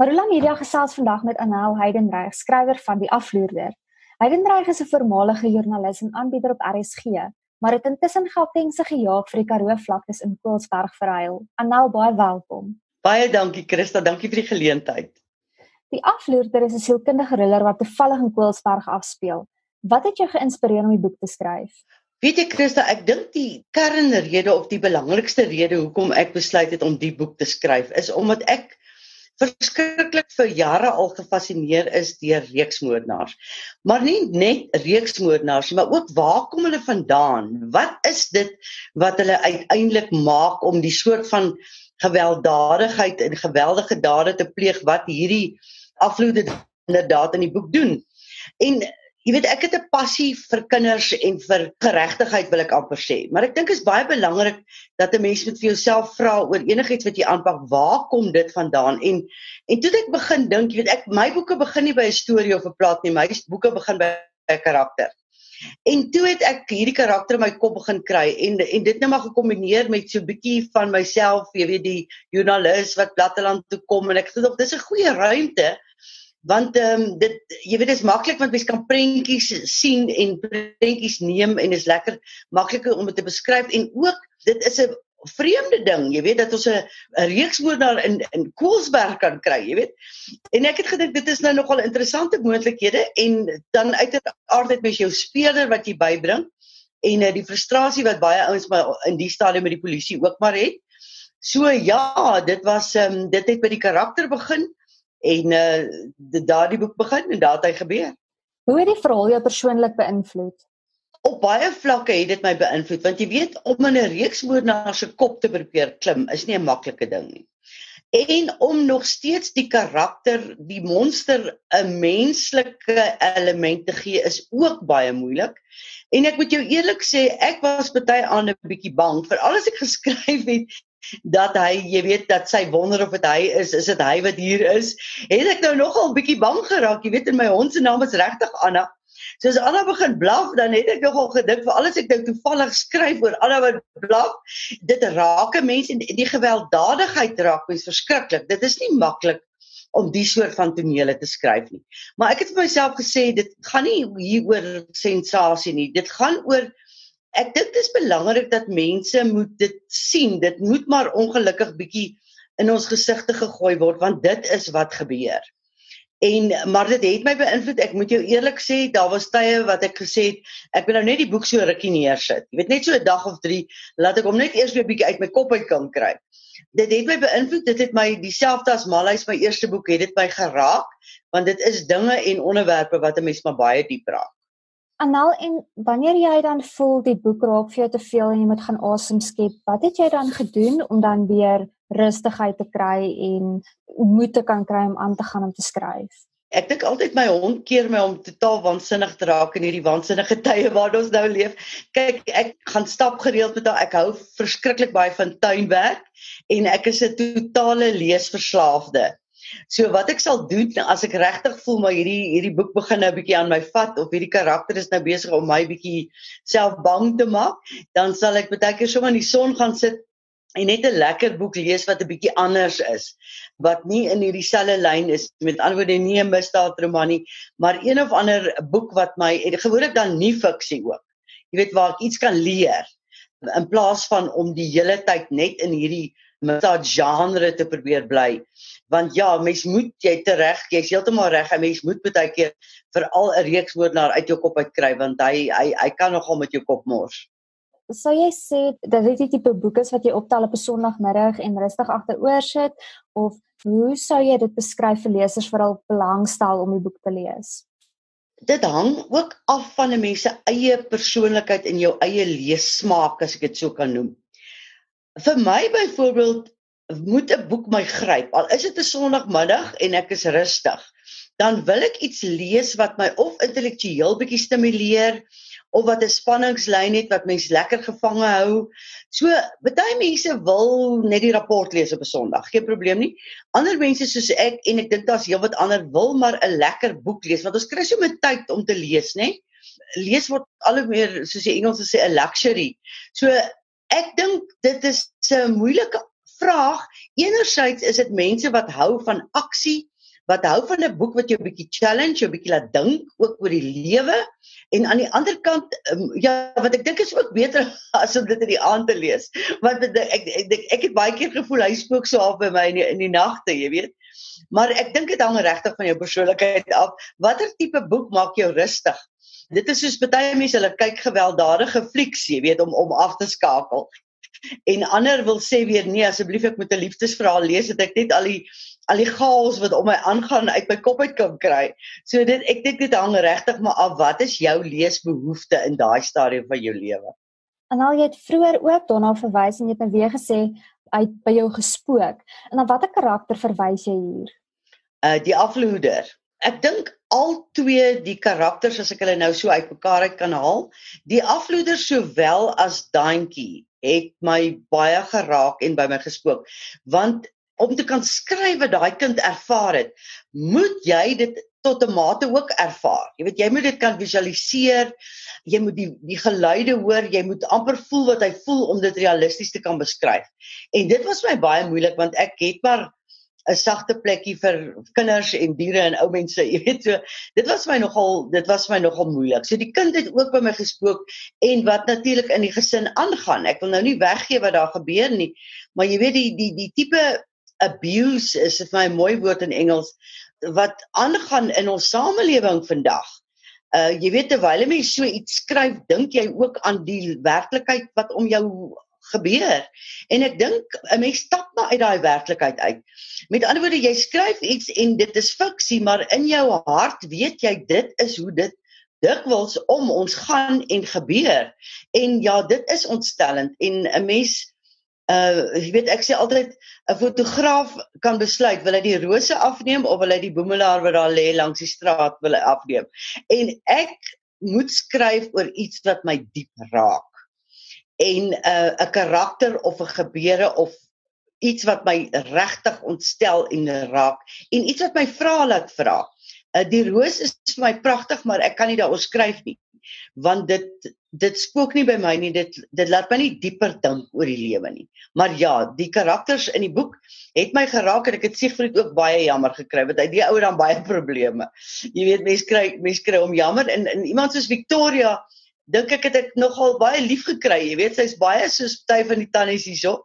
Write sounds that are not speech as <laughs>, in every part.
Marula Media gesels vandag met Anel Heidenreich, skrywer van Die Afloerder. Heidenreich is 'n voormalige joernalis en aanbieder op RSG, maar het intussen Gautengse gejaag vir die Karoo vlaktes in Koelsberg verhuil. Anel, baie welkom. Baie dankie Christa, dankie vir die geleentheid. Die Afloerder is 'n sielkundige thriller wat toevallig in Koelsberg afspeel. Wat het jou geïnspireer om die boek te skryf? Weet jy Christa, ek dink die kernrede of die belangrikste rede hoekom ek besluit het om die boek te skryf is omdat ek verskriklik vir jare al gefassineer is deur reeksmoordenaars. Maar nie net reeksmoordenaars nie, maar ook waar kom hulle vandaan? Wat is dit wat hulle uiteindelik maak om die soort van gewelddadigheid en geweldige dade te pleeg wat hierdie afloede inderdaad in die boek doen? En Jy weet ek het 'n passie vir kinders en vir geregtigheid wil ek amper sê, maar ek dink is baie belangrik dat 'n mens moet vir jouself vra oor enigiets wat jy aanpak, waar kom dit vandaan? En en toe ek begin dink, jy weet ek my boeke begin nie by 'n storie of 'n plot nie, my boeke begin by 'n karakter. En toe het ek hierdie karakter in my kop begin kry. En en dit nou maar gekombineer met so 'n bietjie van myself, jy weet die joernalis wat platteland toe kom. En ek dink dis 'n goeie ruimte want ehm um, dit jy weet dit is maklik want mens kan prentjies sien en prentjies neem en is lekker makliker om dit te beskryf. En ook dit is 'n vreemde ding jy weet dat ons 'n reeksmoordenaar in in Koelsberg kan kry jy weet. En ek het gedink dit is nou nogal interessante moontlikhede en dan uiteraard het mens jou speler wat jy bybring en uh, die frustrasie wat baie ouens maar in die stadium met die polisie ook maar het. So ja dit was ehm um, dit het by die karakter begin en uh daardie boek begin en daar het hy gebeur. Hoe het die verhaal jou persoonlik beïnvloed? Op baie vlakke het dit my beïnvloed want jy weet om in 'n reeks moordenaar se kop te probeer klim is nie 'n maklike ding nie. En om nog steeds die karakter, die monster 'n menslike element te gee is ook baie moeilik. En ek moet jou eerlik sê, ek was baie aan 'n bietjie bang vir alles ek geskryf het dat hy, jy weet, dat sy wonder of dit hy is, is dit hy wat hier is. Het ek nou nogal bietjie bang geraak, jy weet, in my hond se naam is regtig Anna. So as Anna begin blaf, dan het ek nogal gedink vir alles ek nou toevallig skryf oor Anna wat blaf, dit raak 'n mens en die gewelddadigheid raak mens verskriklik. Dit is nie maklik om die soort van tonele te skryf nie. Maar ek het vir myself gesê dit gaan nie hier oor sensasie nie. Dit gaan oor ek dink dit is belangrik dat mense moet dit sien. Dit moet maar ongelukkig bietjie in ons gesigte gegooi word want dit is wat gebeur. En maar dit het my beïnvloed. Ek moet jou eerlik sê, daar was tye wat ek gesê het, ek wil nou net die boek so rukkie neersit. Jy weet net so 'n dag of 3, laat ek hom net eers weer bietjie uit my kop uit kan kry. Dit het my beïnvloed. Dit het my dieselfde as Malhuis my eerste boek het dit my geraak want dit is dinge en onderwerpe wat 'n mens maar baie diep raak. Anel en wanneer jy dan voel die boek raak vir jou te veel en jy moet gaan asem skep, wat het jy dan gedoen om dan weer rustigheid te kry en moed te kan kry om aan te gaan om te skryf? Ek dink altyd my hond keer my om totaal waansinnig te raak in hierdie waansinnige <laughs> tye waar ons nou leef. Kyk, ek gaan stap gereeld met haar. Ek hou verskriklik baie van tuinwerk en ek is 'n totale leesverslaafde. So wat ek sal doen as ek regtig voel maar hierdie hierdie boek begin nou 'n bietjie aan my vat of hierdie karakter is nou besig om my bietjie self bang te maak, dan sal ek baie keer sommer in die son gaan sit en net 'n lekker boek lees wat 'n bietjie anders is, wat nie in hierdie selfde lyn is met anderwoorde nie 'n misdaadroman nie, maar een of ander boek wat my gewoonlik dan nie fiksie ook. Jy weet waar ek iets kan leer in plaas van om die hele tyd net in hierdie misdaad genre te probeer bly want ja, mens moet jy te reg, jy's heeltemal reg, 'n mens moet baie keer veral 'n reeks woordenaar uit jou kop uitkry want hy hy hy kan nogal met jou kop mors. Sou jy sê dat dit die tipe boek is wat jy optel op 'n Sondagmiddag en rustig agteroor sit of hoe sou jy dit beskryf vir lesers vir hul belangstel om die boek te lees? Dit hang ook af van 'n mens se eie persoonlikheid en jou eie leessmaak as ek dit so kan noem. Vir my byvoorbeeld moet 'n boek my gryp. Al is dit 'n Sondagmiddag en ek is rustig, dan wil ek iets lees wat my of intellektueel bietjie stimuleer of wat 'n spanningslyn het wat mens lekker gevange hou. So, baie mense wil net die rapport lees op 'n Sondag. Geen probleem nie. Ander mense soos ek en ek dink daar's heelwat ander wil maar 'n lekker boek lees want ons kry so met tyd om te lees, né? Lees word al hoe meer soos die Engelse sê 'n luxury. So ek dink dit is 'n moeilike vraag, enerzijds is dit mense wat hou van aksie, wat hou van 'n boek wat jou 'n bietjie challenge, jou bietjie laat dink ook oor die lewe en aan die ander kant um, ja, wat ek dink is ook beter <laughs> as om dit in die aand te lees. Want ek ek, ek, ek het baie keer gevoel hy spook so af by my in die, in die nagte, jy weet. Maar ek dink dit hang regtig van jou persoonlikheid af. Watter tipe boek maak jou rustig? Dit is soos baie mense hulle kyk gewelddadige flieks, jy weet, om om af te skakel. En ander wil sê weer nee, asseblief ek moet 'n liefdesverhaal lees, dat ek net al die al die chaos wat om my aangaan uit my kop uit kan kry. So dit ek dink dit hang regtig maar af wat is jou leesbehoefte in daai stadium van jou lewe. En al jy het vroeër ook daarna verwys en jy het nou weer gesê uit by jou gespook. En dan watter karakter verwys jy hier? Uh die afloeder. Ek dink al twee die karakters as ek hulle nou so uitmekaar uit kan haal, die afloeder sowel as Daantjie het my baie geraak en by my gespook. Want om te kan skryf wat daai kind ervaar het, moet jy dit tot 'n mate ook ervaar. Jy weet jy moet dit kan visualiseer. Jy moet die die geluide hoor, jy moet amper voel wat hy voel om dit realisties te kan beskryf. En dit was my baie moeilik want ek het maar 'n sagte plekkie vir kinders en diere en ou mense, <laughs> jy weet so. Dit was my nogal dit was my nogal moeilik. So die kind het ook by my gespook en wat natuurlik in die gesin aangaan. Ek wil nou nie weggee wat daar gebeur nie, maar jy weet die die die tipe abuse is dit my mooi woord in Engels wat aangaan in ons samelewing vandag. Uh jy weet terwyl jy so iets skryf, dink jy ook aan die werklikheid wat om jou gebeur. En ek dink 'n mens stap maar uit daai werklikheid uit. Met ander woorde, jy skryf iets en dit is fiksie, maar in jou hart weet jy dit is hoe dit dikwels om ons gaan en gebeur. En ja, dit is ontstellend en 'n mens uh jy weet ek sê altyd 'n fotograaf kan besluit wil hy die rose afneem of wil hy die boemelaar wat daar lê langs die straat wil hy afneem. En ek moet skryf oor iets wat my diep raak. En 'n uh, 'n karakter of 'n gebeure of iets wat my regtig ontstel en raak. En iets wat my vra laat vra. Uh, die roos is vir my pragtig, maar ek kan nie daaroor skryf nie want dit dit spook nie by my nie. Dit dit laat my nie dieper dink oor die lewe nie. Maar ja die karakters in die boek het my geraak en ek het Siegfried ook baie jammer gekry want hy die ou dan baie probleme. Jy weet mense kry mense kry om jammer. En en iemand soos Victoria dink ek het ek nogal baie lief gekry jy weet sy's baie soos party van die tannies hierso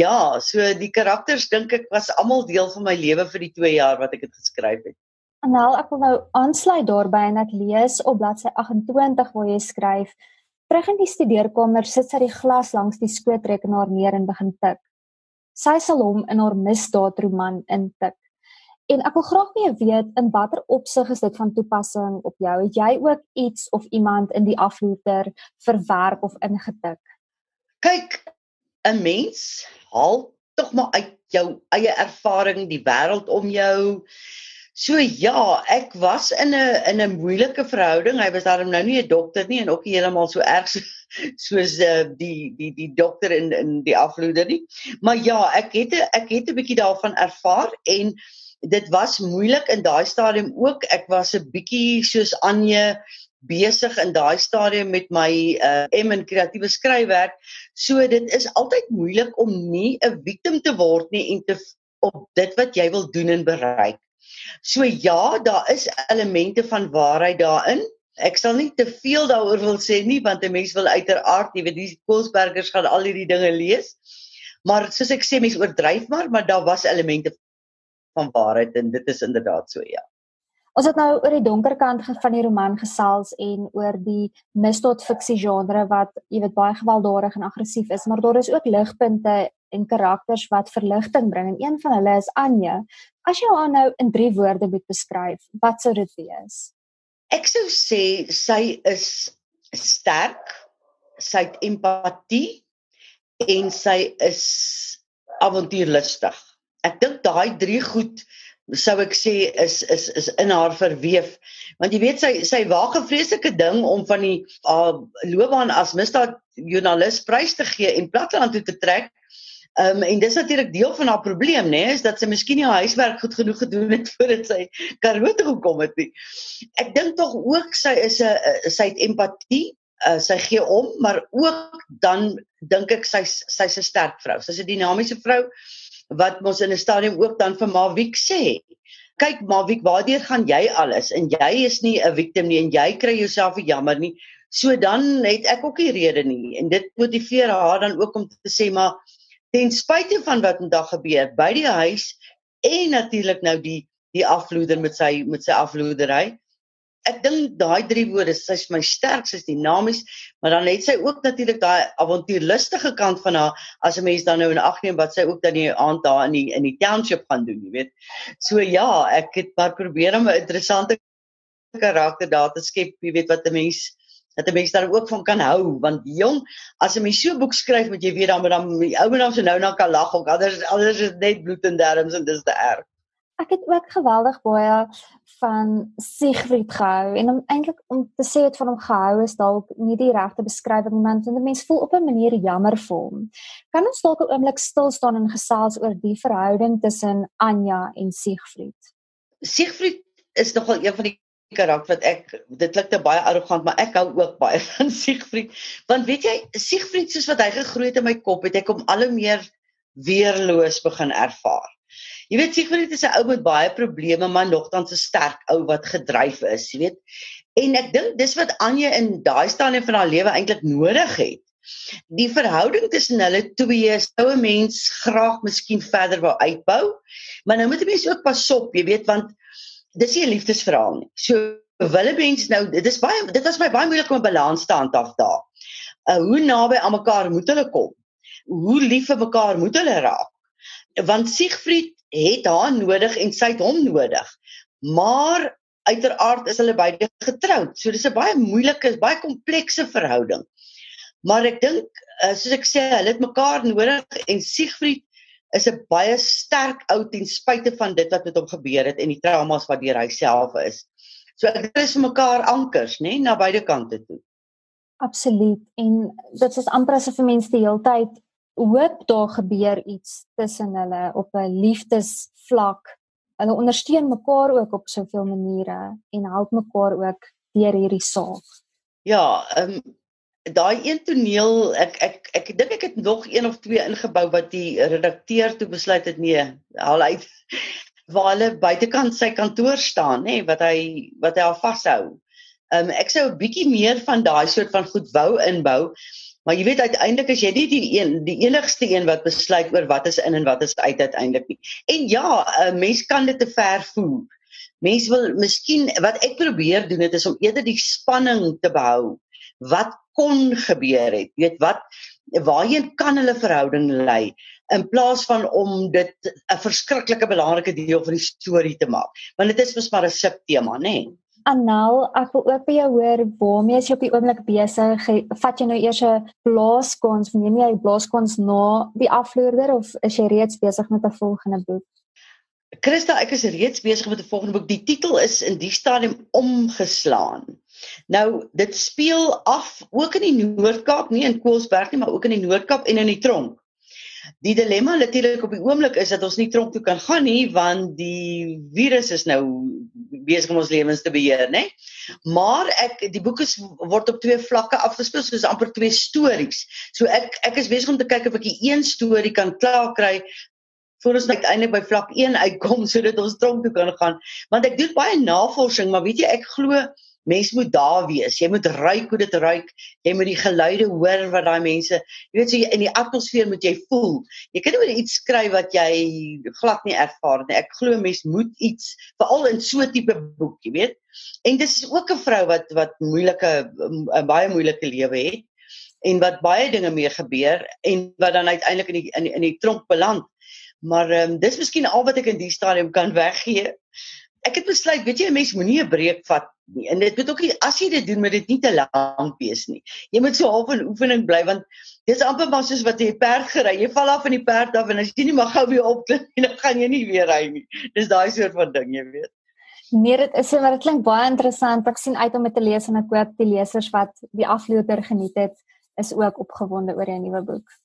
ja so die karakters dink ek was almal deel van my lewe vir die 2 jaar wat ek dit geskryf het Anel, ek wil nou aansluit daarbey en ek lees op bladsy 28 waar jy skryf: "Terug in die studeerkamer sit sy die glas langs die skootrekenaar neer en begin tik. Sy sal hom in haar misdaadroman intik. En ek wil graag mee weet in watter opsig is dit van toepassing op jou? Het jy ook iets of iemand in die afloer verwerk of ingetik? Kyk, 'n mens haal tog maar uit jou eie ervaring die wêreld om jou So ja, ek was in 'n in 'n moeilike verhouding. Hy was daarom nou nie 'n dokter nie en ook nie heeltemal so erg so, soos uh, die die die dokter in in die afloeder nie. Maar ja, ek het ek het 'n bietjie daarvan ervaar en dit was moeilik in daai stadium ook. Ek was 'n bietjie soos Anje besig in daai stadium met my uh M in kreatiewe skryfwerk. So dit is altyd moeilik om nie 'n victim te word nie en te op dit wat jy wil doen en bereik. So ja, daar is elemente van waarheid daarin. Ek sal nie te veel daaroor wil sê nie want 'n mens wil uiteraard, jy weet, die Koelsbergers gaan al hierdie dinge lees. Maar soos ek sê, mense oordryf maar, maar daar was elemente van waarheid en dit is inderdaad so ja. Ons het nou oor die donker kant van die roman gesels en oor die misdaad fiksie genre wat jy weet baie gewelddadig en aggressief is, maar daar is ook ligpunte en karakters wat verligting bring en een van hulle is Anja. As jy haar nou in 3 woorde moet beskryf, wat sou dit wees? Ek sou sê sy is sterk, sy het empatie en sy is avontuurlustig. Ek dink daai drie goed sou ek sê is is is in haar verweef want jy weet sy sy waag 'n vreeslike ding om van die uh, loopbaan as misdaad joernalis prys te gee en platteland toe te trek Um, en dis natuurlik deel van haar probleem, nê, is dat sy miskien nie haar huiswerk goed genoeg gedoen het <laughs> voordat sy Karoo toe gekom het nie. Ek dink tog ook sy is 'n sy het empatie. uh, sy gee om, maar ook dan dink ek sy sy's 'n sterk vrou. Sy's 'n dinamiese vrou wat mos in 'n stadium ook dan vir Maviek sê. Kyk Maviek, waartoe gaan jy alles? En jy is nie 'n victim nie en jy kry jouself jammer nie. So dan het ek ook nie rede nie en dit motiveer haar dan ook om te sê maar ten spyte van wat vandag gebeur by die huis en natuurlik nou die die afloeder met sy met sy afloedery. Ek dink daai drie woorde, sy's my sterk, sy's dinamies, maar dan het sy ook natuurlik daai avontuurlustige kant van haar as 'n mens dan nou in ag neem wat sy ook dan die aand daar in die in die township gaan doen, jy weet. So ja, ek het maar probeer om 'n interessante karakter daar te skep, jy weet wat 'n mens dat mens daar ook van kan hou want jong as 'n mens so boek skryf moet jy weet dan met dan die ou mense nou nou kan lag ook anders anders is net bloed en derms en dis te erg. Ek het ook geweldig baie van Siegfried gehou en om eintlik om te sê het van hom gehou is dalk nie die regte beskrywing want 'n mens voel op 'n manier jammer vir hom. Kan ons dalk 'n oomblik stil staan en gesels oor die verhouding tussen Anja en Siegfried? Siegfried is nogal een van die karakter wat ek dit klink te baie arrogant maar ek hou ook baie <laughs> van Siegfried want weet jy Siegfried soos wat hy gegroei het in my kop het ek hom al hoe meer weerloos begin ervaar. Jy weet Siegfried is 'n ou met baie probleme maar nogtans 'n sterk ou wat gedryf is, jy weet. En ek dink dis wat Anje in daai stadium van haar lewe eintlik nodig het. Die verhouding tussen hulle twee sou 'n mens graag miskien verder wou uitbou. Maar nou moet 'n mens ook pas op, jy weet, want dis nie 'n liefdesverhaal nie. So wille mens nou dit is baie dit was my baie moeilik om 'n balans te handhaaf daar. Uh hoe naby aan mekaar moet hulle kom? Hoe lief vir mekaar moet hulle raak? Want Siegfried het haar nodig en sy het hom nodig. Maar uiteraard is hulle beide getroud. So dis 'n baie moeilike, baie komplekse verhouding. Maar ek dink uh, soos ek sê, hulle het mekaar nodig en Siegfried is 'n baie sterk ou ten spyte van dit wat met hom gebeur het en die traumas wat deur hy self is. So ek dink is vir mekaar ankers, nê, na beide kante toe. Absoluut. En dit is amper asof mense die hele tyd hoop daar gebeur iets tussen hulle op 'n liefdesvlak. Hulle ondersteun mekaar ook op soveel maniere en help mekaar ook deur hierdie saak. Ja, ehm um, daai een toneel ek ek ek dink ek het nog een of twee ingebou wat die redakteur toe besluit het nee haal uit <laughs> waar hulle buitekant sy kantoor staan nê wat hy wat hy al vashou. Ehm um, ek sou 'n bietjie meer van daai soort van goed wou inbou. Maar jy weet uiteindelik as jy nie die een die enigste een wat besluit oor wat is in en wat is uit uiteindelik nie. En ja, 'n mens kan dit te ver voer. Mense wil miskien wat ek probeer doen dit is om eerder die spanning te behou. Wat kon gebeur het. Jy weet wat waarheen kan hulle verhouding lei in plaas van om dit 'n verskriklike belangrike deel van die storie te maak. Want dit is mos maar 'n subtema, nê? Nee. Anel, ek wil ook by jou hoor, waarmee is jy op die oomblik besig? Vat jy nou eers 'n blaaskons, neem jy 'n blaaskons na die afloerder of is jy reeds besig met 'n volgende boek? Christa, ek is reeds besig met 'n volgende boek. Die titel is in die stadium omgeslaan. Nou dit speel af ook in die Noord-Kaap, nie in Koelsberg nie, maar ook in die Noord-Kaap en in die tronk. Die dilemma natuurlik op die oomblik is dat ons nie tronk toe kan gaan nie want die virus is nou besig om ons lewens te beheer, né? Maar ek die boek is word op twee vlakke afgespeel, soos amper twee stories. So ek ek is besig om te kyk of ek die een storie kan klaar kry voor ons uiteindelik by vlak 1 uitkom <laughs> sodat ons tronk toe kan gaan. Want ek doen baie navorsing, maar weet jy, ek glo mens moet daar wees. Jy moet ruik hoe dit ruik. Jy moet die geluide hoor wat daai mense, jy weet so in die atmosfeer moet jy voel. Jy kan oor iets skryf wat jy glad nie ervaar nie. Ek glo mens moet iets veral in so 'n tipe boek, jy weet. En dis ook 'n vrou wat wat moeilike 'n baie moeilike lewe het en wat baie dinge mee gebeur en wat dan uiteindelik in die in die, in die tronk beland. Maar ehm um, dis miskien al wat ek in die stadium kan weggee ek het besluit, weet jy, 'n mens moenie 'n breek vat nie. En dit moet ook nie as jy dit doen, moet dit nie te lank wees nie. Jy moet so half in oefening bly want dit is amper maar soos wat jy perd gery. Jy val af van die perd af en as jy nie mag gou weer opklim nie, <laughs> dan gaan jy nie weer ry nie. Dis daai soort van ding, jy weet. Nee, dit is maar dit klink baie interessant. Ek sien uit om dit te lees en ek hoop die lesers wat die afloper geniet het, is ook opgewonde oor jou nuwe boek.